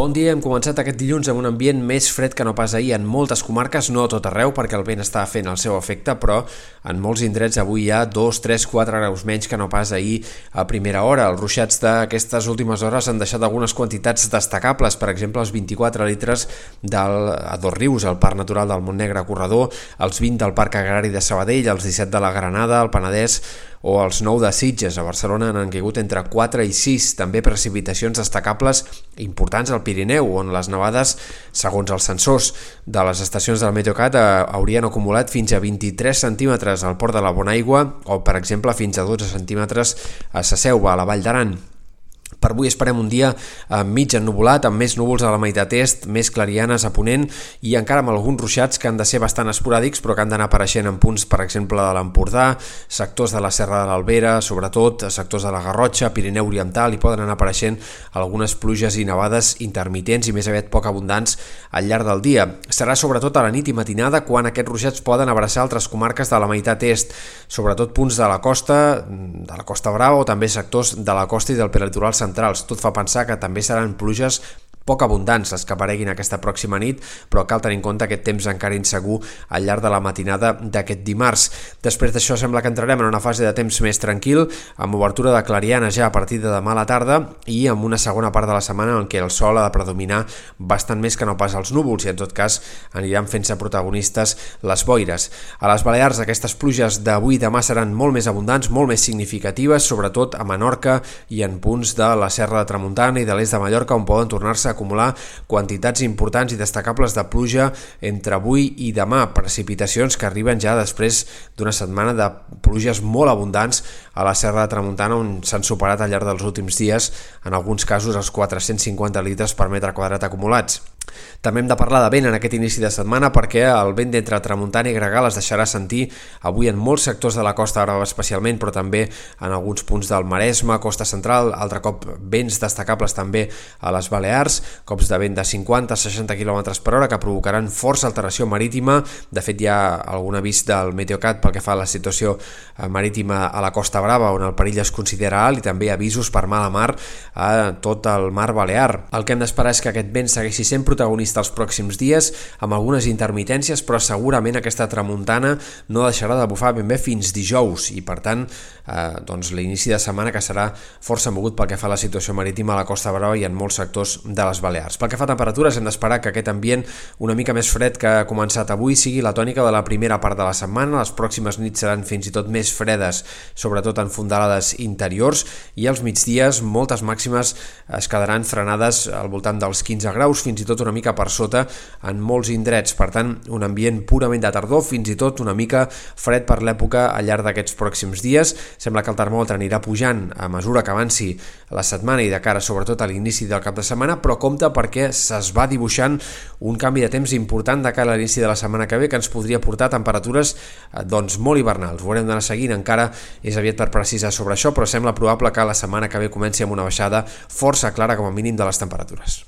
Bon dia, hem començat aquest dilluns amb un ambient més fred que no pas ahir en moltes comarques, no a tot arreu perquè el vent està fent el seu efecte, però en molts indrets avui hi ha 2, 3, 4 graus menys que no pas ahir a primera hora. Els ruixats d'aquestes últimes hores han deixat algunes quantitats destacables, per exemple els 24 litres del, a Dos Rius, al Parc Natural del Montnegre Corredor, els 20 del Parc Agrari de Sabadell, els 17 de la Granada, el Penedès o els 9 de Sitges. A Barcelona han caigut entre 4 i 6, també precipitacions destacables importants al Pirineu, on les nevades, segons els sensors de les estacions del Meteocat, eh, haurien acumulat fins a 23 centímetres al port de la Bonaigua o, per exemple, fins a 12 centímetres a Saseuva, a la Vall d'Aran. Per avui esperem un dia eh, mig ennubulat, amb més núvols a la meitat est, més clarianes a ponent i encara amb alguns ruixats que han de ser bastant esporàdics però que han d'anar apareixent en punts, per exemple, de l'Empordà, sectors de la Serra de l'Albera, sobretot sectors de la Garrotxa, Pirineu Oriental, i poden anar apareixent algunes pluges i nevades intermitents i més aviat poc abundants al llarg del dia. Serà sobretot a la nit i matinada quan aquests ruixats poden abraçar altres comarques de la meitat est, sobretot punts de la costa, de la Costa Brava o també sectors de la costa i del peritoral central centrals. Tot fa pensar que també seran pluges poc abundants les que apareguin aquesta pròxima nit, però cal tenir en compte aquest temps encara insegur al llarg de la matinada d'aquest dimarts. Després d'això sembla que entrarem en una fase de temps més tranquil, amb obertura de clariana ja a partir de demà a la tarda i amb una segona part de la setmana en què el sol ha de predominar bastant més que no pas els núvols i en tot cas aniran fent-se protagonistes les boires. A les Balears aquestes pluges d'avui i demà seran molt més abundants, molt més significatives, sobretot a Menorca i en punts de la Serra de Tramuntana i de l'est de Mallorca on poden tornar-se acumular quantitats importants i destacables de pluja entre avui i demà, precipitacions que arriben ja després d'una setmana de pluges molt abundants a la Serra de Tramuntana on s'han superat al llarg dels últims dies en alguns casos els 450 litres per metre quadrat acumulats. També hem de parlar de vent en aquest inici de setmana perquè el vent d'entre Tramuntana i Gregal es deixarà sentir avui en molts sectors de la costa brava especialment, però també en alguns punts del Maresme, costa central, altre cop vents destacables també a les Balears, cops de vent de 50-60 km per hora que provocaran força alteració marítima. De fet, hi ha algun avís del Meteocat pel que fa a la situació eh, marítima a la Costa Brava, on el perill es considera alt, i també avisos per mala mar a tot el mar Balear. El que hem d'esperar és que aquest vent segueixi sent protagonista els pròxims dies, amb algunes intermitències, però segurament aquesta tramuntana no deixarà de bufar ben bé fins dijous, i per tant, eh, doncs l'inici de setmana que serà força mogut pel que fa a la situació marítima a la Costa Brava i en molts sectors de les Balears. Pel que fa a temperatures, hem d'esperar que aquest ambient una mica més fred que ha començat avui sigui la tònica de la primera part de la setmana. Les pròximes nits seran fins i tot més fredes, sobretot en fondalades interiors, i als migdies moltes màximes es quedaran frenades al voltant dels 15 graus, fins i tot una mica per sota en molts indrets. Per tant, un ambient purament de tardor, fins i tot una mica fred per l'època al llarg d'aquests pròxims dies. Sembla que el termòmetre anirà pujant a mesura que avanci la setmana i de cara sobretot a l'inici del cap de setmana, però compta perquè es va dibuixant un canvi de temps important de cara a l'inici de la setmana que ve que ens podria portar temperatures eh, doncs, molt hivernals. Ho haurem d'anar seguint, encara és aviat per precisar sobre això, però sembla probable que la setmana que ve comenci amb una baixada força clara com a mínim de les temperatures.